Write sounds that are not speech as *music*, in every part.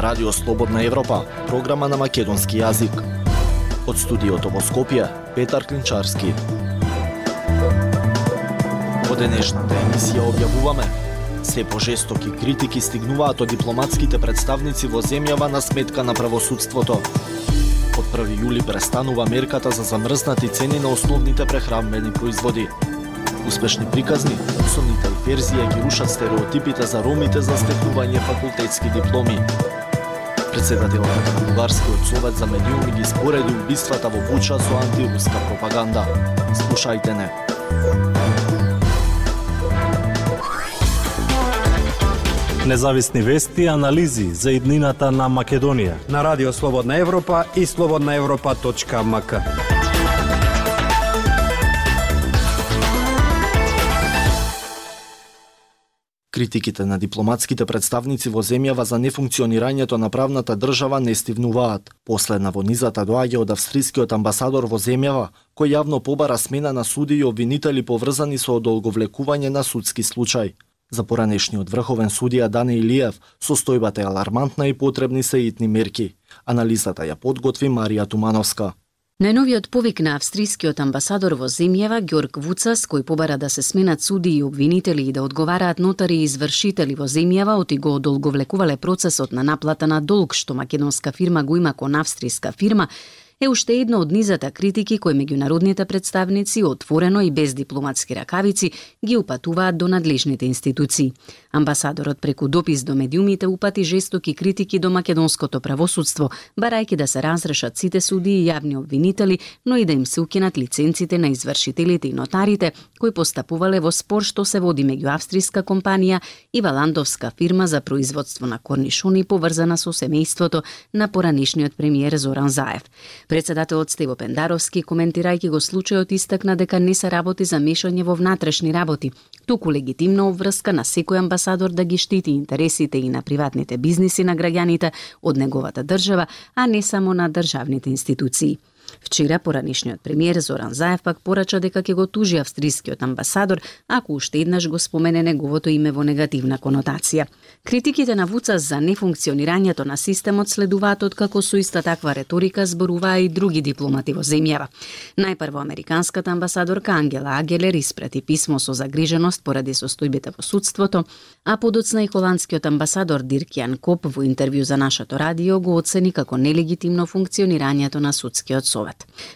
Радио Слободна Европа, програма на македонски јазик. Од студиото во Скопје, Петар Клинчарски. Во денешната емисија објавуваме Се пожестоки критики стигнуваат од дипломатските представници во земјава на сметка на правосудството. Од 1 јули престанува мерката за замрзнати цени на основните прехранбени производи. Успешни приказни, обсовните и ферзија ги рушат стереотипите за ромите за стекнување факултетски дипломи. Председателот на Бугарскиот совет за медиуми ги спореди убиствата во Буча со антируска пропаганда. Слушајте не. Независни вести и анализи за иднината на Македонија на Радио Слободна Европа и слободнаевропа.мк. Критиките на дипломатските представници во земјава за нефункционирањето на правната држава не стивнуваат. Последна во низата доаѓа од австрискиот амбасадор во земјава, кој јавно побара смена на суди и обвинители поврзани со одолговлекување на судски случај. За поранешниот врховен судија Дане Илиев, состојбата е алармантна и потребни се итни мерки. Анализата ја подготви Марија Тумановска. Најновиот повик на австрискиот амбасадор во земјава Ѓорг Вуцас, кој побара да се сменат суди и обвинители и да одговараат нотари и извршители во земјава, оти го одолговлекувале процесот на наплата на долг што македонска фирма го има кон австриска фирма, е уште едно од низата критики кои меѓународните представници отворено и без дипломатски ракавици ги упатуваат до надлежните институции. Амбасадорот преку допис до медиумите упати жестоки критики до македонското правосудство, барајќи да се разрешат сите суди и јавни обвинители, но и да им се укинат лиценците на извршителите и нотарите кои постапувале во спор што се води меѓу австриска компанија и валандовска фирма за производство на корнишони поврзана со семејството на поранишниот премиер Зоран Заев. Председателот Стево Пендаровски, коментирајќи го случајот, истакна дека не се работи за мешање во внатрешни работи, туку легитимна обврска на секој амбасадор да ги штити интересите и на приватните бизниси на граѓаните од неговата држава, а не само на државните институции. Вчера поранишниот премиер Зоран Заев пак порача дека ќе го тужи австрискиот амбасадор ако уште еднаш го спомене неговото име во негативна конотација. Критиките на Вуца за нефункционирањето на системот следуваат од како со иста таква реторика зборуваа и други дипломати во земјава. Најпрво американската амбасадорка Ангела Агелер испрати писмо со загриженост поради состојбите во судството, а подоцна и холандскиот амбасадор Дирк Јан Коп во интервју за нашето радио го оцени како нелегитимно функционирањето на судскиот совет.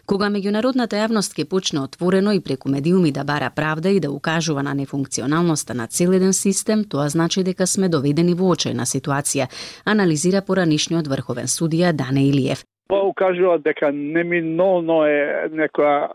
Кога меѓународната јавност ќе почне отворено и преку медиуми да бара правда и да укажува на нефункционалноста на цел еден систем, тоа значи дека сме доведени во очајна ситуација, анализира поранишниот врховен судија Дане Илиев. По покажува дека неминовно е некоја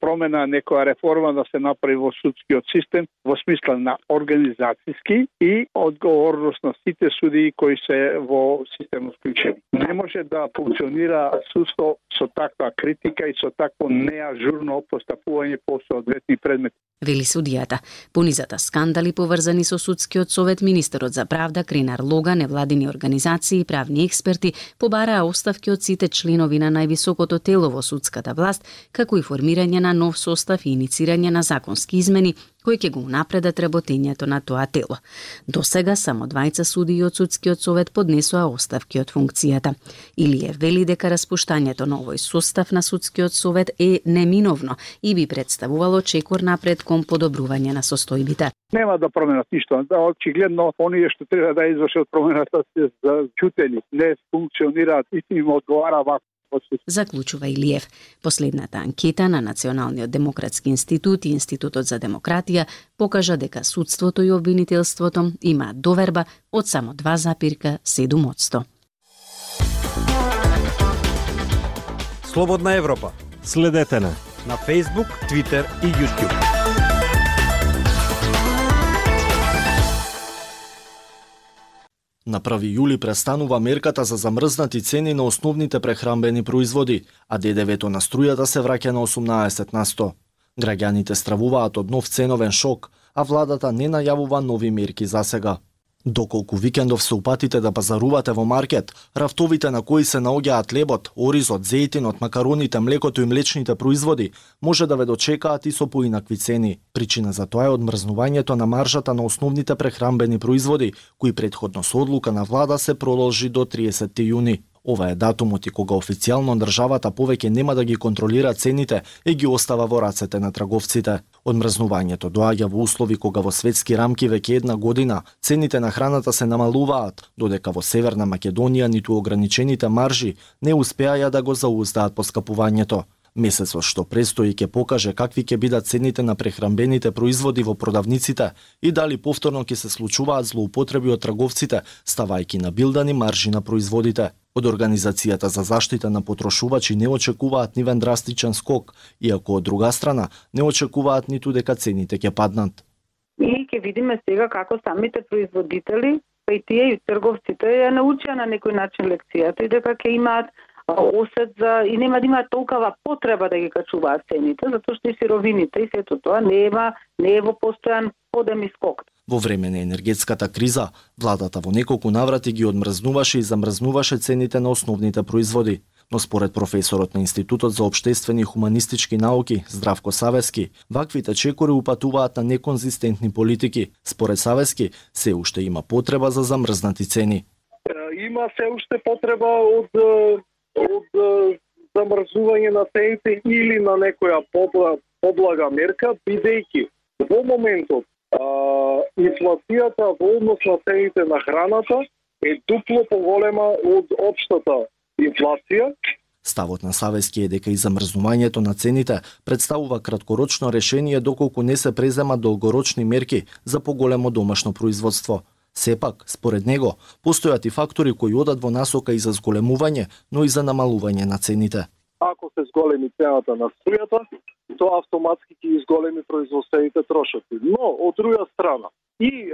промена, некоја реформа да се направи во судскиот систем во смисла на организацијски и одговорност на сите суди кои се во системот вклучени. Не може да функционира судство со таква критика и со такво неажурно постапување по соодветни предмети. Вели судијата. Понизата скандали поврзани со судскиот совет, министерот за правда Кринар Лога, невладини организации и правни експерти побараа оставки од сите членови на највисокото тело во судската власт, како и формирање на нов состав и иницирање на законски измени кои ќе го унапредат работењето на тоа тело. До сега само двајца суди од судскиот совет поднесоа оставки од функцијата. Илије вели дека распуштањето на овој состав на судскиот совет е неминовно и би представувало чекор напред кон подобрување на состојбите. Нема да променат ништо. Да, очигледно, оние што треба да извршат промената *laughs* да се зачутени, не функционираат и им одговара вака Заклучува Илиев. Последната анкета на Националниот демократски институт и Институтот за демократија покажа дека судството и обвинителството имаат доверба од само 2,7 Слободна Европа. Следете на на Facebook, Twitter и YouTube. На 1 јули престанува мерката за замрзнати цени на основните прехранбени производи, а ДДВ-то на струјата се враќа на 18 на 100. Граѓаните стравуваат од нов ценовен шок, а владата не најавува нови мерки за сега. Доколку викендов се упатите да пазарувате во маркет, рафтовите на кои се наоѓаат лебот, оризот, зејтинот, макароните, млекото и млечните производи, може да ве дочекаат и со поинакви цени. Причина за тоа е одмрзнувањето на маржата на основните прехрамбени производи, кои предходно со одлука на влада се продолжи до 30 јуни. Ова е датумот и кога официјално државата повеќе нема да ги контролира цените и ги остава во рацете на трговците. Одмрзнувањето доаѓа во услови кога во светски рамки веќе една година цените на храната се намалуваат, додека во Северна Македонија ниту ограничените маржи не успеаја да го зауздаат поскапувањето. Месецот што престои ќе покаже какви ќе бидат цените на прехрамбените производи во продавниците и дали повторно ќе се случуваат злоупотреби од трговците, ставајки на билдани маржи на производите. Од Организацијата за заштита на потрошувачи не очекуваат нивен драстичен скок, иако од друга страна не очекуваат ниту дека цените ќе паднат. И ќе видиме сега како самите производители, па и тие и трговците ја научија на некој начин лекцијата и дека ќе имаат осет за и нема да има толкова потреба да ги качуваат цените, затоа што и сировините и сето тоа нема не е во постојан подем и скок. Во време на енергетската криза, владата во неколку наврати ги одмрзнуваше и замрзнуваше цените на основните производи. Но според професорот на Институтот за обштествени и хуманистички науки, Здравко Савески, ваквите чекори упатуваат на неконзистентни политики. Според Савески, се уште има потреба за замрзнати цени. Има се уште потреба од од замрзување на цените или на некоја поблага мерка, бидејќи во моментот а, инфлацијата во однос на цените на храната е дупло поголема од општата инфлација. Ставот на Савески е дека и замрзнувањето на цените представува краткорочно решение доколку не се преземат долгорочни мерки за поголемо домашно производство. Сепак, според него, постојат и фактори кои одат во насока и за зголемување, но и за намалување на цените. Ако се зголеми цената на струјата, тоа автоматски ќе изголеми производствените трошоци. Но, од друга страна, и е,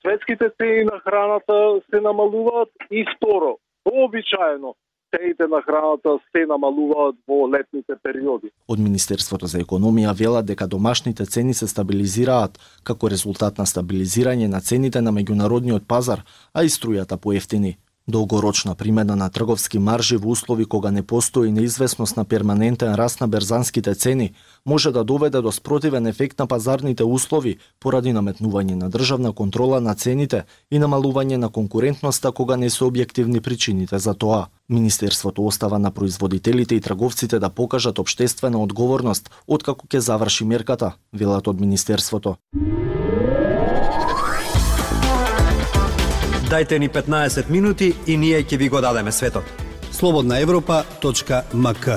светските цени на храната се намалуваат и второ, вообичаено, цените на храната се намалуваат во летните периоди. Од Министерството за економија велат дека домашните цени се стабилизираат како резултат на стабилизирање на цените на меѓународниот пазар, а и струјата поевтини. Долгорочна примена на трговски маржи во услови кога не постои неизвестност на перманентен раст на берзанските цени може да доведе до спротивен ефект на пазарните услови поради наметнување на државна контрола на цените и намалување на конкурентноста кога не се објективни причините за тоа. Министерството остава на производителите и трговците да покажат обштествена одговорност откако ќе заврши мерката, велат од Министерството. Дайте ни 15 минути и ние ќе ви го дадеме светот. Слободна Европа.мк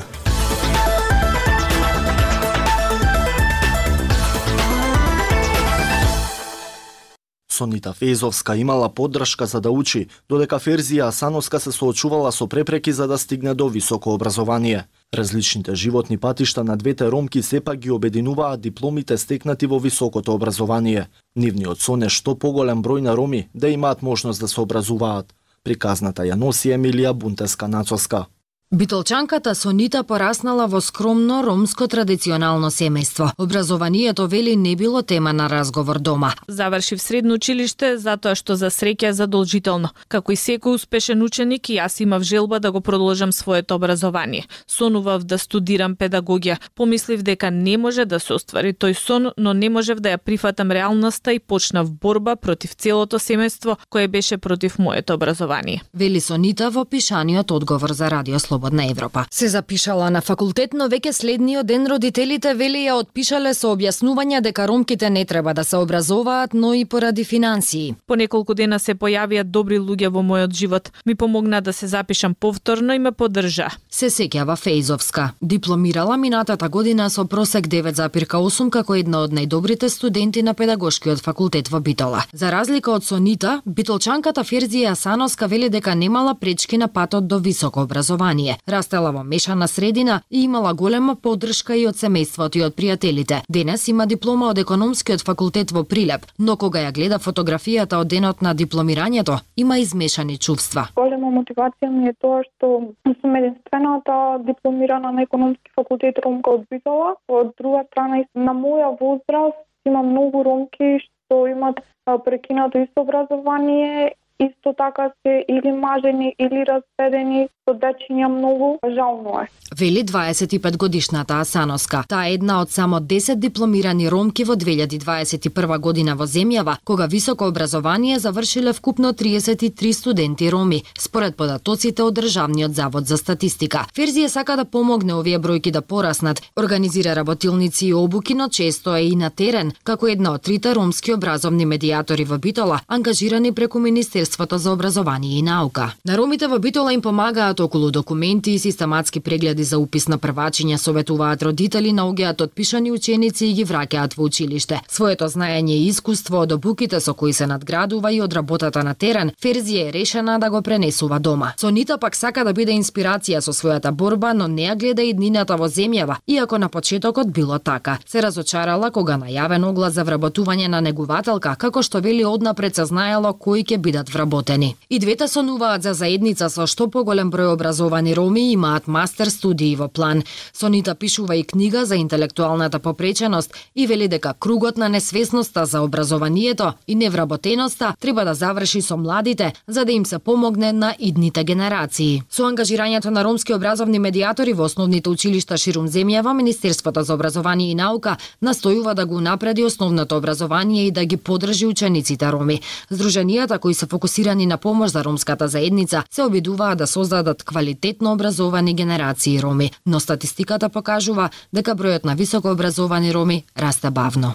Сонита Фејзовска имала поддршка за да учи, додека Ферзија Асановска се соочувала со препреки за да стигне до високо образование. Различните животни патишта на двете ромки сепак ги обединуваат дипломите стекнати во високото образование. Нивниот сон е што поголем број на роми да имаат можност да се образуваат. Приказната ја носи Емилија Бунтеска Нацоска. Битолчанката Сонита пораснала во скромно ромско традиционално семејство. Образованието вели не било тема на разговор дома. Завршив средно училиште затоа што за среќа е задолжително. Како и секој успешен ученик, и јас имав желба да го продолжам своето образование. Сонував да студирам педагогија. Помислив дека не може да се оствари тој сон, но не можев да ја прифатам реалноста и почнав борба против целото семејство кое беше против моето образование. Вели Сонита во пишаниот одговор за Радио Слободна Европа. Се запишала на факултет, но веќе следниот ден родителите вели ја отпишале со објаснување дека ромките не треба да се образуваат, но и поради финансии. По неколку дена се појавија добри луѓе во мојот живот. Ми помогна да се запишам повторно и ме поддржа. Се сеќава Фејзовска. Дипломирала минатата година со просек 9,8 како една од најдобрите студенти на педагошкиот факултет во Битола. За разлика од Сонита, битолчанката Ферзија Асановска вели дека немала пречки на патот до високо образование. Растела во мешана средина и имала голема поддршка и од семејството и од пријателите. Денес има диплома од економскиот факултет во Прилеп, но кога ја гледа фотографијата од денот на дипломирањето, има измешани чувства. Голема мотивација ми е тоа што сум единствената дипломирана на економски факултет ромка од Битола. Од друга страна, на моја возраст има многу ромки што имат прекинато исто образование исто така се или мажени или разведени со дечиња многу жално е. Вели 25 годишната Асаноска. Таа е една од само 10 дипломирани ромки во 2021 година во земјава, кога високо образование завршиле вкупно 33 студенти роми, според податоците од Државниот завод за статистика. Ферзија сака да помогне овие бројки да пораснат, организира работилници и обуки, но често е и на терен, како една од трите ромски образовни медиатори во Битола, ангажирани преку Министерството за образование и наука. На ромите во Битола им помагаат околу документи и систематски прегледи за упис на првачиња, советуваат родители, наоѓаат отпишани ученици и ги враќаат во училиште. Своето знаење и искуство од обуките со кои се надградува и од работата на терен, Ферзија е решена да го пренесува дома. Сонита пак сака да биде инспирација со својата борба, но не ја гледа и днината во земјава, иако на почетокот било така. Се разочарала кога најавен оглас за вработување на негувателка, како што вели однапред се знаело кои ќе бидат вработени. И двете сонуваат за заедница со што поголем број образовани роми имаат мастер студии во план. Сонита пишува и книга за интелектуалната попреченост и вели дека кругот на несвесноста за образованието и невработеноста треба да заврши со младите за да им се помогне на идните генерации. Со ангажирањето на ромски образовни медиатори во основните училишта ширум земјава, Министерството за образование и наука настојува да го напреди основното образование и да ги подржи учениците роми. Здруженијата кои се фокусирани на помош за ромската заедница се обидуваат да создадат квалитетно образовани генерации роми, но статистиката покажува дека бројот на високо образовани роми расте бавно.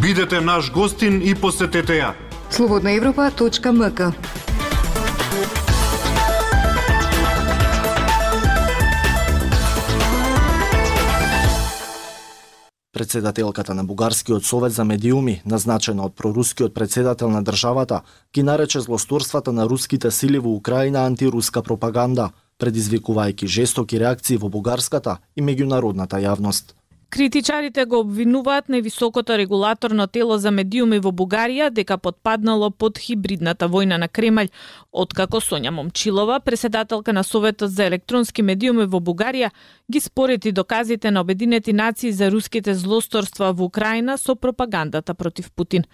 Бидете наш гостин и посетете ја. Слободна Европа.мк Председателката на Бугарскиот совет за медиуми, назначена од прорускиот председател на државата, ги нарече злосторствата на руските сили во Украина антируска пропаганда, предизвикувајќи жестоки реакции во бугарската и меѓународната јавност. Критичарите го обвинуваат високото регулаторно тело за медиуми во Бугарија дека подпаднало под хибридната војна на Кремљ, откако Сонја Момчилова, преседателка на Советот за електронски медиуми во Бугарија, ги спорети доказите на Обединети нации за руските злосторства во Украина со пропагандата против Путин.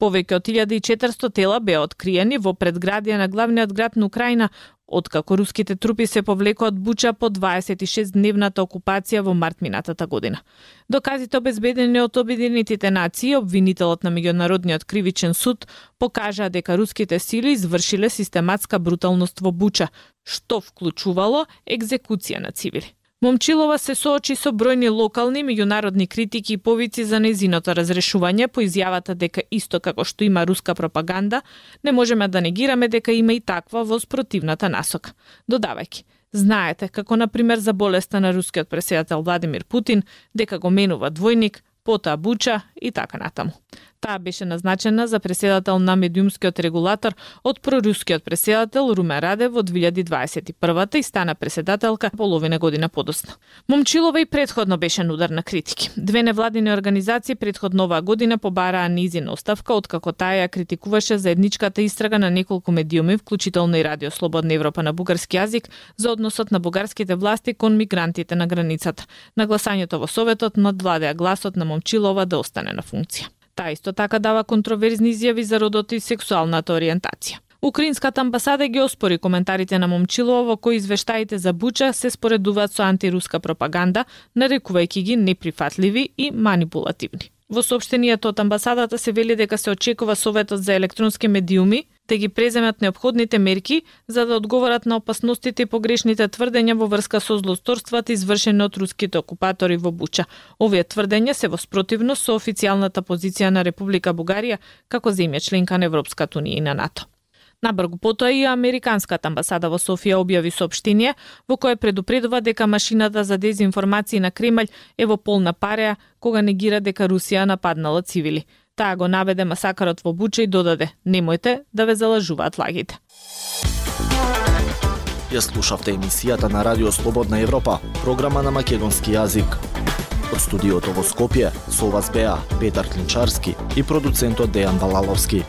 Повеќе од 1400 тела беа откриени во предградија на главниот град на Украина, откако руските трупи се повлекоа од Буча по 26-дневната окупација во март минатата година. Доказите обезбедени од Обединетите нации, обвинителот на меѓународниот кривичен суд, покажа дека руските сили извршиле систематска бруталност во Буча, што вклучувало екзекуција на цивили. Момчилова се соочи со бројни локални меѓународни критики и повици за незиното разрешување по изјавата дека исто како што има руска пропаганда, не можеме да негираме дека има и таква во спротивната насока. Додавајќи, знаете како на пример за болеста на рускиот преседател Владимир Путин, дека го менува двојник, потоа Буча и така натаму. Таа беше назначена за преседател на медиумскиот регулатор од прорускиот преседател Румен Раде во 2021 и стана преседателка половина година подосна. Момчилова и предходно беше нудар на критики. Две невладини организации предходно оваа година побараа низина оставка откако таа ја критикуваше заедничката истрага на неколку медиуми, вклучително и Радио Слободна Европа на бугарски јазик, за односот на бугарските власти кон мигрантите на границата. Нагласањето во Советот надвладеа гласот на Момчилова да остане на функција. Таа исто така дава контроверзни изјави за родот и сексуалната ориентација. Украинската амбасада ги оспори коментарите на Момчилова во кои извештаите за Буча се споредуваат со антируска пропаганда, нарекувајќи ги неприфатливи и манипулативни. Во сообштенијето од амбасадата се вели дека се очекува Советот за електронски медиуми да ги преземат необходните мерки за да одговорат на опасностите и погрешните тврдења во врска со злосторствата извршени од руските окупатори во Буча. Овие тврдења се во спротивност со официјалната позиција на Република Бугарија како земја членка на Европската унија и на НАТО. Набргу потоа и Американската амбасада во Софија објави соопштение во кое предупредува дека машината за дезинформации на Кремљ е во полна пареа кога негира дека Русија нападнала цивили. Таа го наведе масакарот во Буча и додаде «Немојте да ве залажуваат лагите». Ја слушавте емисијата на Радио Слободна Европа, програма на македонски јазик. Од студиото во Скопје со вас беа Петар Клинчарски и продуцентот Дејан Балаловски.